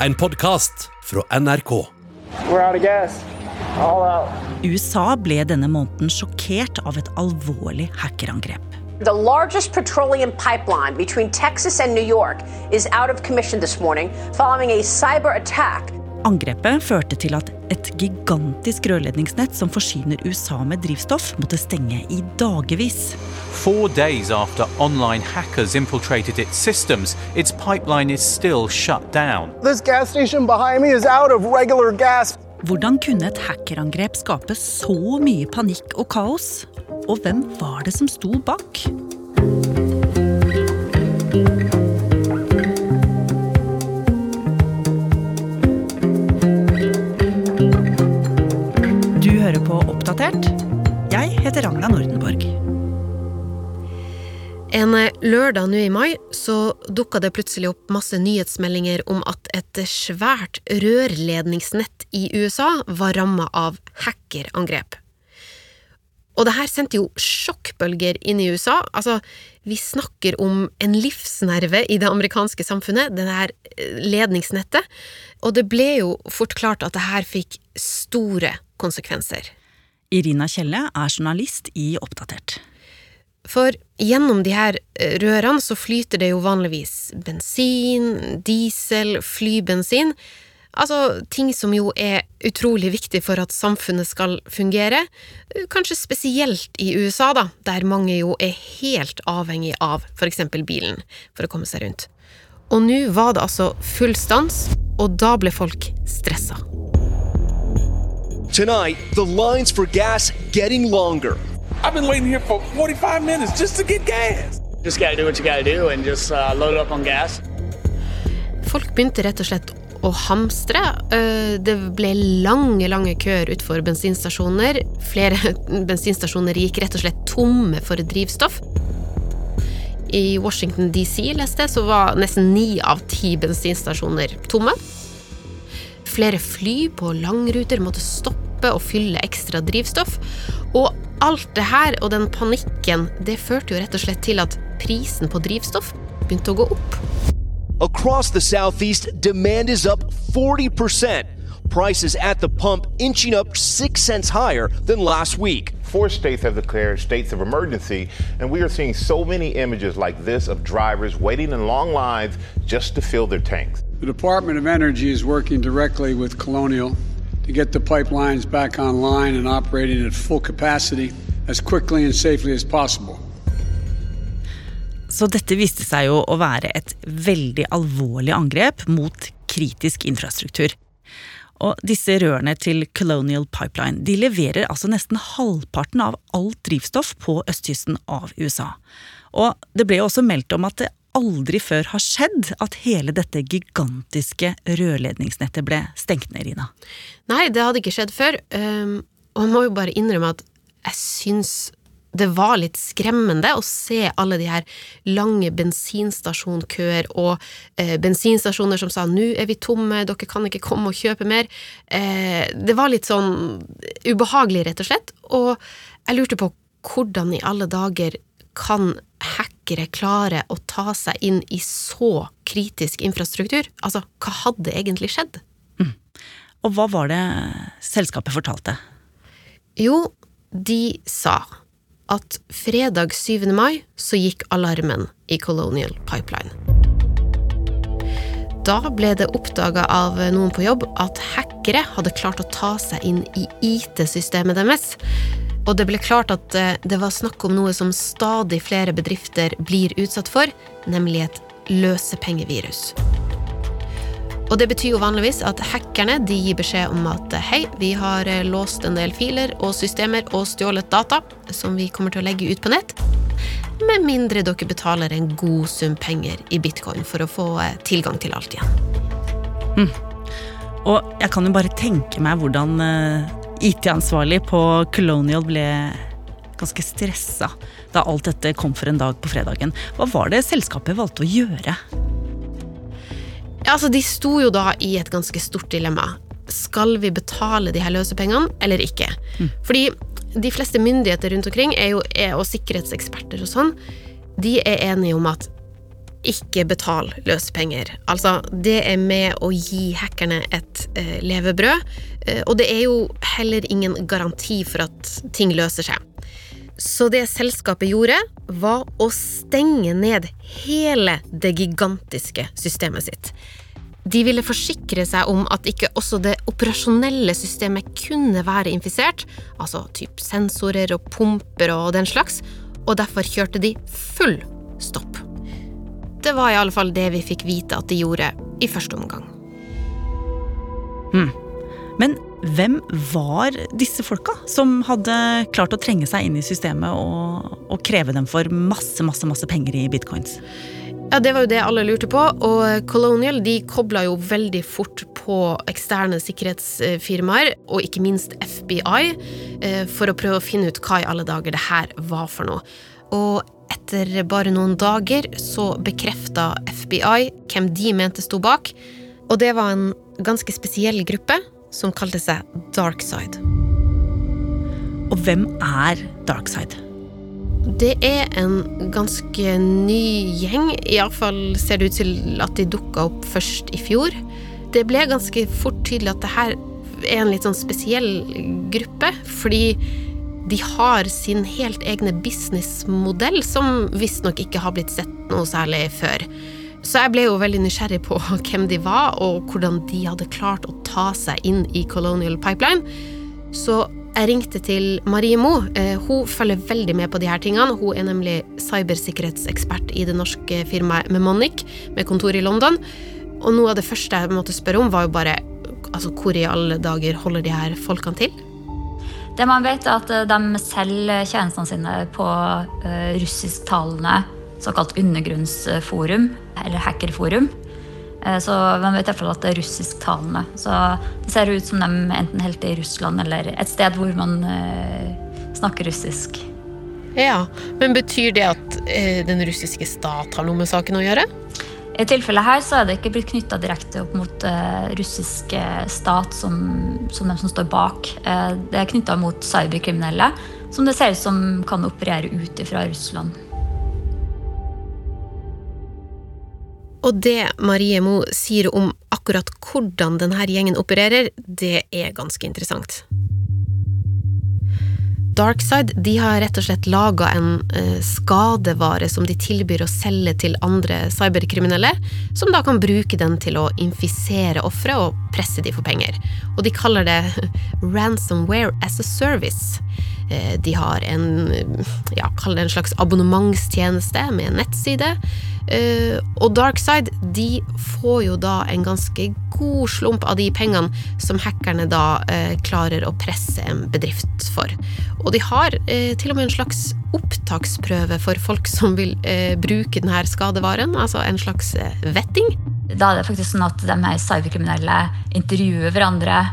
En podkast fra NRK. USA ble denne måneden sjokkert av et alvorlig hackerangrep. The largest petroleum pipeline between Texas and New York is out of commission this morning following a cyber attack. Angrepet førte til at et gigantisk rørledningsnett som forsyner USA med drivstoff, måtte stenge i dagevis. Four days after online hackers infiltrated its systems, its pipeline is still shut down. This gas station behind me is out of regular gas. Hvordan kunne et hackerangrep skape så mye panikk og kaos? Og hvem var det som sto bak? Ragna Nordenborg. En lørdag nå i mai så dukka det plutselig opp masse nyhetsmeldinger om at et svært rørledningsnett i USA var ramma av hackerangrep. Og det her sendte jo sjokkbølger inn i USA. Altså, vi snakker om en livsnerve i det amerikanske samfunnet, det her ledningsnettet. Og det ble jo fort klart at det her fikk store konsekvenser. Irina Kjelle er journalist i Oppdatert. For gjennom de her rørene så flyter det jo vanligvis bensin, diesel, flybensin. Altså ting som jo er utrolig viktig for at samfunnet skal fungere. Kanskje spesielt i USA, da, der mange jo er helt avhengig av for eksempel bilen for å komme seg rundt. Og nå var det altså full stans, og da ble folk stressa. Tonight, the lines for gas getting longer. I've been waiting here for 45 minutes just to get gas. Just gotta do what you gotta do and just uh, load up on gas. Folk begynte rett og slett å hamstre. Eh, Det ble lange, lange køer utenfor bensinstasjoner. Flere bensinstasjoner gikk rett og slett tomme for drivstoff. I Washington DC leste jeg, så var nesten ni av ti bensinstasjoner tomme. Flere fly på langruter måtte stoppe og fylle ekstra drivstoff. Og alt det her og den panikken, det førte jo rett og slett til at prisen på drivstoff begynte å gå opp. Across the southeast, demand is up 40%. Prices at the pump inching up 6 cents higher than last week. Four states have declared states of emergency, and we are seeing so many images like this of drivers waiting in long lines just to fill their tanks. The Department of Energy is working directly with Colonial to get the pipelines back online and operating at full capacity as quickly and safely as possible. Så dette viste seg jo å være et veldig alvorlig angrep mot kritisk infrastruktur. Og disse rørene til Colonial Pipeline de leverer altså nesten halvparten av alt drivstoff på østkysten av USA. Og det ble jo også meldt om at det aldri før har skjedd at hele dette gigantiske rørledningsnettet ble stengt ned, Rina. Nei, det hadde ikke skjedd før. Um, og jeg må jo bare innrømme at jeg syns det var litt skremmende å se alle de her lange bensinstasjonkøer og eh, bensinstasjoner som sa 'nå er vi tomme, dere kan ikke komme og kjøpe mer'. Eh, det var litt sånn ubehagelig, rett og slett. Og jeg lurte på hvordan i alle dager kan hackere klare å ta seg inn i så kritisk infrastruktur? Altså, hva hadde egentlig skjedd? Og hva var det selskapet fortalte? Jo, de sa at fredag 7. mai så gikk alarmen i Colonial Pipeline. Da ble det oppdaga av noen på jobb at hackere hadde klart å ta seg inn i IT-systemet deres. Og det ble klart at eh, det var snakk om noe som stadig flere bedrifter blir utsatt for, nemlig et løsepengevirus. Og det betyr jo vanligvis at hackerne de gir beskjed om at hei, vi har eh, låst en del filer og systemer og stjålet data som vi kommer til å legge ut på nett. Med mindre dere betaler en god sum penger i bitcoin for å få eh, tilgang til alt igjen. Og jeg kan jo bare tenke meg hvordan eh, IT-ansvarlig på Colonial ble ganske stressa da alt dette kom for en dag på fredagen. Hva var det selskapet valgte å gjøre? Ja, altså, de sto jo da i et ganske stort dilemma. Skal vi betale de her løsepengene, eller ikke? Fordi de fleste myndigheter rundt omkring, er jo, er, og sikkerhetseksperter og sånn, de er enige om at ikke betal løsepenger. Altså, det er med å gi hackerne et eh, levebrød, og det er jo heller ingen garanti for at ting løser seg. Så det selskapet gjorde, var å stenge ned hele det gigantiske systemet sitt. De ville forsikre seg om at ikke også det operasjonelle systemet kunne være infisert, altså typ sensorer og pumper og den slags, og derfor kjørte de full stopp. Det var i alle fall det vi fikk vite at de gjorde i første omgang. Hmm. Men hvem var disse folka som hadde klart å trenge seg inn i systemet og, og kreve dem for masse, masse, masse penger i bitcoins? Ja, Det var jo det alle lurte på, og Colonial de kobla jo veldig fort på eksterne sikkerhetsfirmaer, og ikke minst FBI, eh, for å prøve å finne ut hva i alle dager det her var for noe. Og etter bare noen dager så bekrefta FBI hvem de mente sto bak, og det var en ganske spesiell gruppe som kalte seg Darkside. Og hvem er Darkside? Det er en ganske ny gjeng. Iallfall ser det ut til at de dukka opp først i fjor. Det ble ganske fort tydelig at det her er en litt sånn spesiell gruppe, fordi de har sin helt egne businessmodell, som visstnok ikke har blitt sett noe særlig før. Så jeg ble jo veldig nysgjerrig på hvem de var, og hvordan de hadde klart å ta seg inn i Colonial Pipeline. Så jeg ringte til Marie Mo. Eh, hun følger veldig med på de her tingene. Hun er nemlig cybersikkerhetsekspert i det norske firmaet Memonic, med kontor i London. Og noe av det første jeg måtte spørre om, var jo bare altså, hvor i alle dager holder de her folkene til? Det man vet, er at eh, de selger tjenestene sine på uh, russisktalende såkalt undergrunnsforum, eller hackerforum. Eh, så man vet i hvert fall at det er russisktalende. Så det ser ut som de enten helt i Russland eller et sted hvor man eh, snakker russisk. Ja, Men betyr det at eh, den russiske stat har noe med saken å gjøre? I tilfellet her så er det ikke blitt knytta direkte opp mot uh, russisk stat som, som de som står bak. Uh, det er knytta mot cyberkriminelle, som det ser ut som kan operere ut fra Russland. Og det Marie Mo sier om akkurat hvordan denne gjengen opererer, det er ganske interessant. Darkside de har rett og slett laga en eh, skadevare som de tilbyr å selge til andre cyberkriminelle, som da kan bruke den til å infisere ofre og presse de for penger. Og de kaller det ransomware as a service. Eh, de har en, ja, kall det en slags abonnementstjeneste med en nettside. Eh, og Darkside de får jo da en ganske god slump av de pengene som hackerne da eh, klarer å presse en bedrift for. Og de har til og med en slags opptaksprøve for folk som vil bruke denne skadevaren, altså en slags vetting. Da er det faktisk sånn at de her cyberkriminelle intervjuer hverandre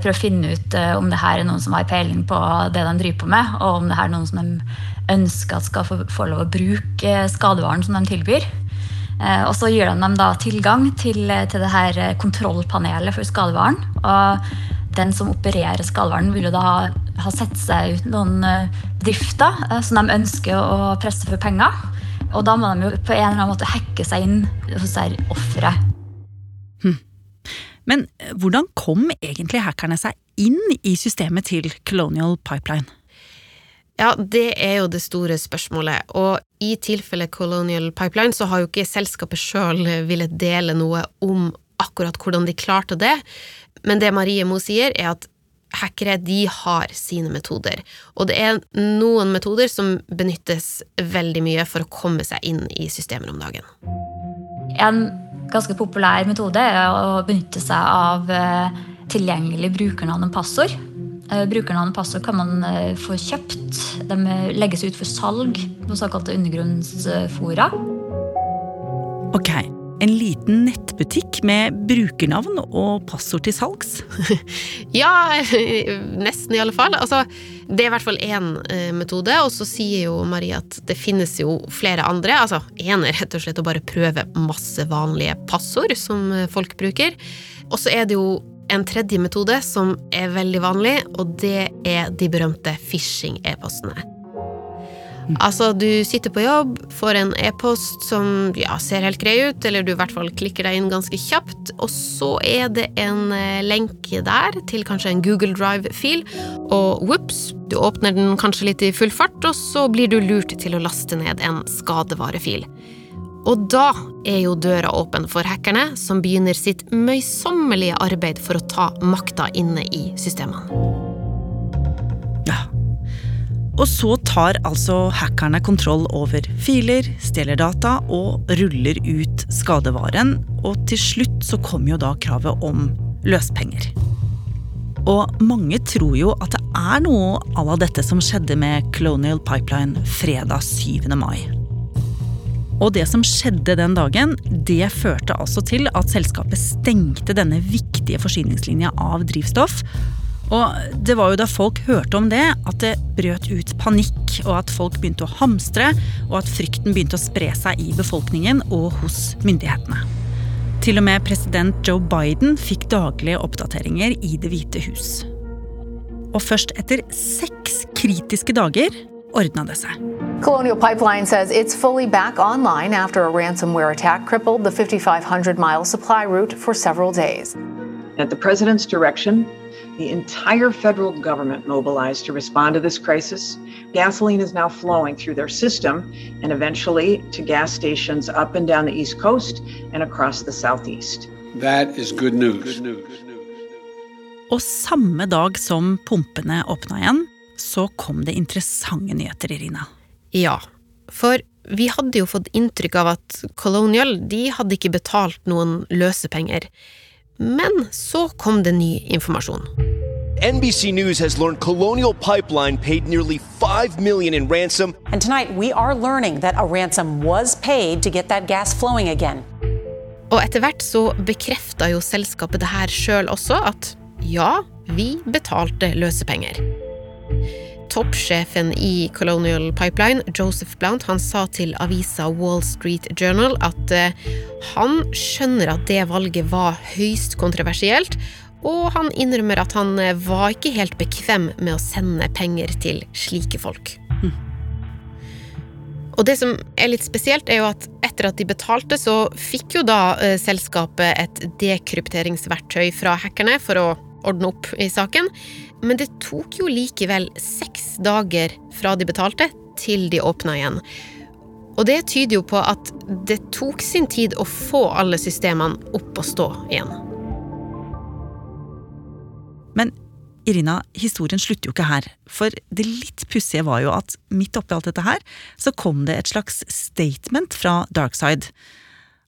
prøve å finne ut uh, om det her er noen som har peiling på det de driver på med, og om det her er noen som de ønsker at skal få, få lov å bruke skadevaren som de tilbyr. Uh, og så gir de dem da tilgang til, til det her kontrollpanelet for skadevaren. Og den som opererer skadevaren, vil jo da ha, sett seg ut noen drifter som de ønsker å presse for penger. Og da må de jo på en eller annen måte hacke seg inn hos offeret. Hm. Men eh, hvordan kom egentlig hackerne seg inn i systemet til Colonial Pipeline? Ja, det er jo det store spørsmålet, og i tilfellet Colonial Pipeline så har jo ikke selskapet sjøl villet dele noe om akkurat hvordan de klarte det, men det Marie Mo sier, er at hackere de har sine metoder, og det er noen metoder som benyttes veldig mye for å komme seg inn i systemer om dagen. En ganske populær metode å benytte seg av eh, tilgjengelig brukernavn og passord. Eh, brukernavn og passord kan man eh, få kjøpt. De legges ut for salg på såkalte undergrunnsfora. Ok, en liten nettbutikk med brukernavn og passord til salgs? ja, nesten i alle fall. Altså, det er i hvert fall én eh, metode, og så sier jo Marie at det finnes jo flere andre. Altså, én er rett og slett å bare prøve masse vanlige passord som eh, folk bruker. Og så er det jo en tredje metode som er veldig vanlig, og det er de berømte phishing-e-postene. Altså, du sitter på jobb, får en e-post som ja, ser helt grei ut, eller du i hvert fall klikker deg inn ganske kjapt, og så er det en eh, lenke der til kanskje en Google Drive-fil, og whoops, du åpner den kanskje litt i full fart, og så blir du lurt til å laste ned en skadevarefil. Og da er jo døra åpen for hackerne, som begynner sitt møysommelige arbeid for å ta makta inne i systemene. Og så tar altså hackerne kontroll over filer, stjeler data og ruller ut skadevaren. Og til slutt så kommer jo da kravet om løspenger. Og mange tror jo at det er noe à la dette som skjedde med Colonial Pipeline fredag 7. mai. Og det som skjedde den dagen, det førte altså til at selskapet stengte denne viktige forsyningslinja av drivstoff og det var jo da folk hørte om det, at det brøt ut panikk, og at folk begynte å hamstre, og at frykten begynte å spre seg i befolkningen og hos myndighetene. Til og med president Joe Biden fikk daglige oppdateringer i Det hvite hus. Og først etter seks kritiske dager ordna det seg. Colonial Pipeline says it's fully back online after a ransomware attack crippled the 5,500 mile supply route for several days. At the president's direction, the entire federal government mobilized to respond to this crisis. Gasoline is now flowing through their system and eventually to gas stations up and down the East Coast and across the Southeast. That is good news. Og samme dag som pumpene åpna igjen, så kom det interessante nyheter, Irina. Ja, for vi hadde jo fått inntrykk av at Colonial de hadde ikke betalt noen løsepenger. Men så kom det ny informasjon. NBC News has learned Colonial Pipeline paid nearly 5 million in ransom. And tonight we are learning that a ransom was paid to get that gas flowing again. Og etter hvert så bekrefta jo selskapet det her sjøl også, at ja, vi betalte løsepenger toppsjefen i Colonial Pipeline, Joseph Blount, han sa til avisa Wall Street Journal at uh, han skjønner at det valget var høyst kontroversielt, og han innrømmer at han uh, var ikke helt bekvem med å sende penger til slike folk. Mm. Og det som er litt spesielt, er jo at etter at de betalte, så fikk jo da uh, selskapet et dekrypteringsverktøy fra hackerne for å ordne opp i saken. Men det tok jo likevel seks dager fra de betalte, til de åpna igjen. Og det tyder jo på at det tok sin tid å få alle systemene opp og stå igjen. Men Irina, historien slutter jo ikke her. For det litt pussige var jo at midt oppi alt dette her, så kom det et slags statement fra Darkside.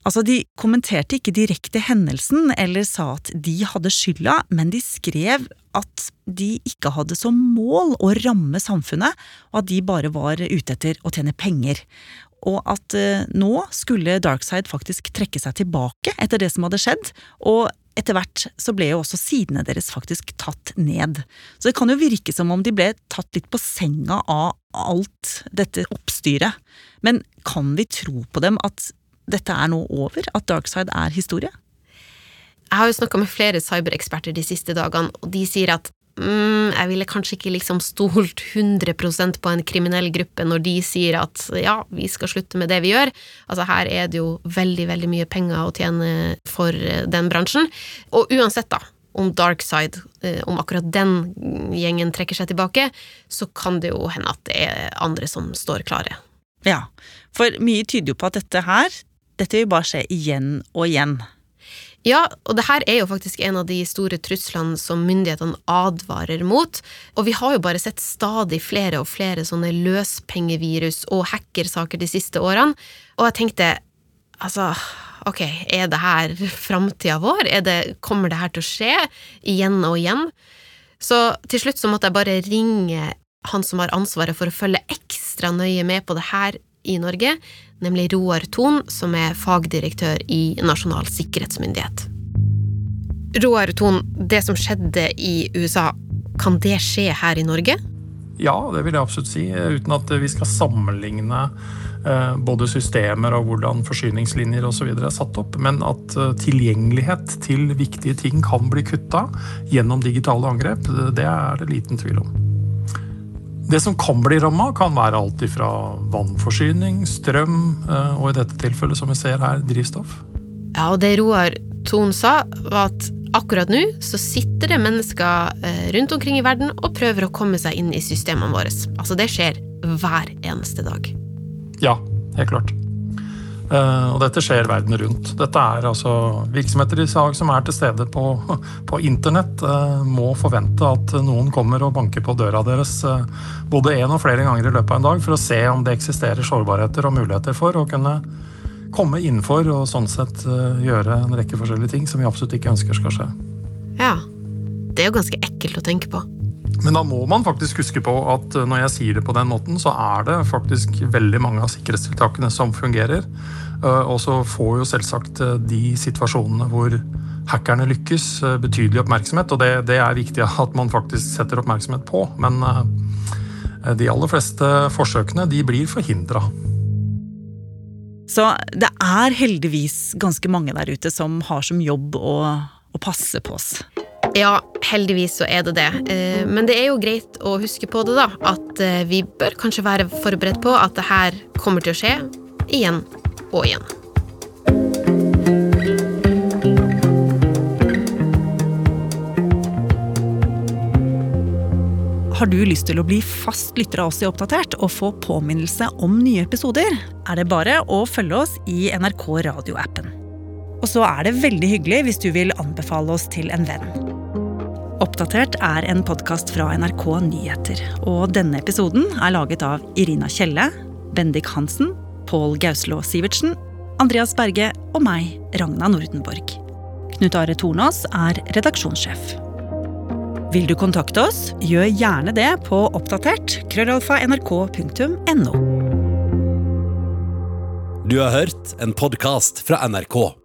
Altså, De kommenterte ikke direkte hendelsen eller sa at de hadde skylda, men de skrev at de ikke hadde som mål å ramme samfunnet, og at de bare var ute etter å tjene penger. Og at eh, nå skulle Darkside faktisk trekke seg tilbake etter det som hadde skjedd, og etter hvert så ble jo også sidene deres faktisk tatt ned. Så det kan jo virke som om de ble tatt litt på senga av alt dette oppstyret. Men kan vi tro på dem at dette er nå over? At Darkside er historie? Jeg har jo snakka med flere cybereksperter de siste dagene, og de sier at mm, jeg ville kanskje ikke liksom stolt 100% på en kriminell gruppe når de sier at ja, vi skal slutte med det vi gjør. Altså her er det jo veldig, veldig mye penger å tjene for eh, den bransjen. Og uansett, da, om Darkside, eh, om akkurat den gjengen trekker seg tilbake, så kan det jo hende at det er andre som står klare. Ja, for mye tyder jo på at dette her, dette vil bare skje igjen og igjen. Ja, og det her er jo faktisk en av de store truslene som myndighetene advarer mot. Og vi har jo bare sett stadig flere og flere sånne løspengevirus og hackersaker de siste årene. Og jeg tenkte, altså Ok, er det her framtida vår? Det, kommer det her til å skje igjen og igjen? Så til slutt så måtte jeg bare ringe han som har ansvaret for å følge ekstra nøye med på det her i Norge, nemlig Roar Thon, som er fagdirektør i Nasjonal sikkerhetsmyndighet. Roar Thon, det som skjedde i USA, kan det skje her i Norge? Ja, det vil jeg absolutt si. Uten at vi skal sammenligne eh, både systemer og hvordan forsyningslinjer osv. er satt opp. Men at eh, tilgjengelighet til viktige ting kan bli kutta gjennom digitale angrep, det er det liten tvil om. Det som kan bli ramma, kan være alt fra vannforsyning, strøm eh, og i dette tilfellet, som vi ser her, drivstoff. Ja, og det Roar Thon sa, var at akkurat nå så sitter det mennesker eh, rundt omkring i verden og prøver å komme seg inn i systemene våre. Altså, det skjer hver eneste dag. Ja, helt klart. Uh, og dette skjer verden rundt. Dette er altså Virksomheter i sag som er til stede på, på internett, uh, må forvente at noen kommer og banker på døra deres uh, både én og flere ganger i løpet av en dag for å se om det eksisterer sårbarheter og muligheter for å kunne komme innenfor og sånn sett gjøre en rekke forskjellige ting som vi absolutt ikke ønsker skal skje. Ja. Det er jo ganske ekkelt å tenke på. Men da må man faktisk huske på at når jeg sier det på den måten, så er det faktisk veldig mange av sikkerhetstiltakene som fungerer. Eh, og så får jo selvsagt eh, de situasjonene hvor hackerne lykkes, eh, betydelig oppmerksomhet. Og det, det er viktig at man faktisk setter oppmerksomhet på. Men de aller fleste forsøkene de blir forhindra. Så det er heldigvis ganske mange der ute som har som jobb å, å passe på oss. Ja, heldigvis så er det det. Men det er jo greit å huske på det, da. At vi bør kanskje være forberedt på at det her kommer til å skje igjen og igjen. Har du lyst til å bli fast lytter av oss i Oppdatert og få påminnelse om nye episoder, er det bare å følge oss i NRK radioappen. Og så er det veldig hyggelig hvis du vil anbefale oss til en venn. Oppdatert er en podkast fra NRK Nyheter, og denne episoden er laget av Irina Kjelle, Bendik Hansen Pål Gauslå Sivertsen, Andreas Berge og meg, Ragna Nordenborg. Knut Are Tornås er redaksjonssjef. Vil du kontakte oss, gjør gjerne det på oppdatert krøllalfa nrk.no. Du har hørt en podkast fra NRK.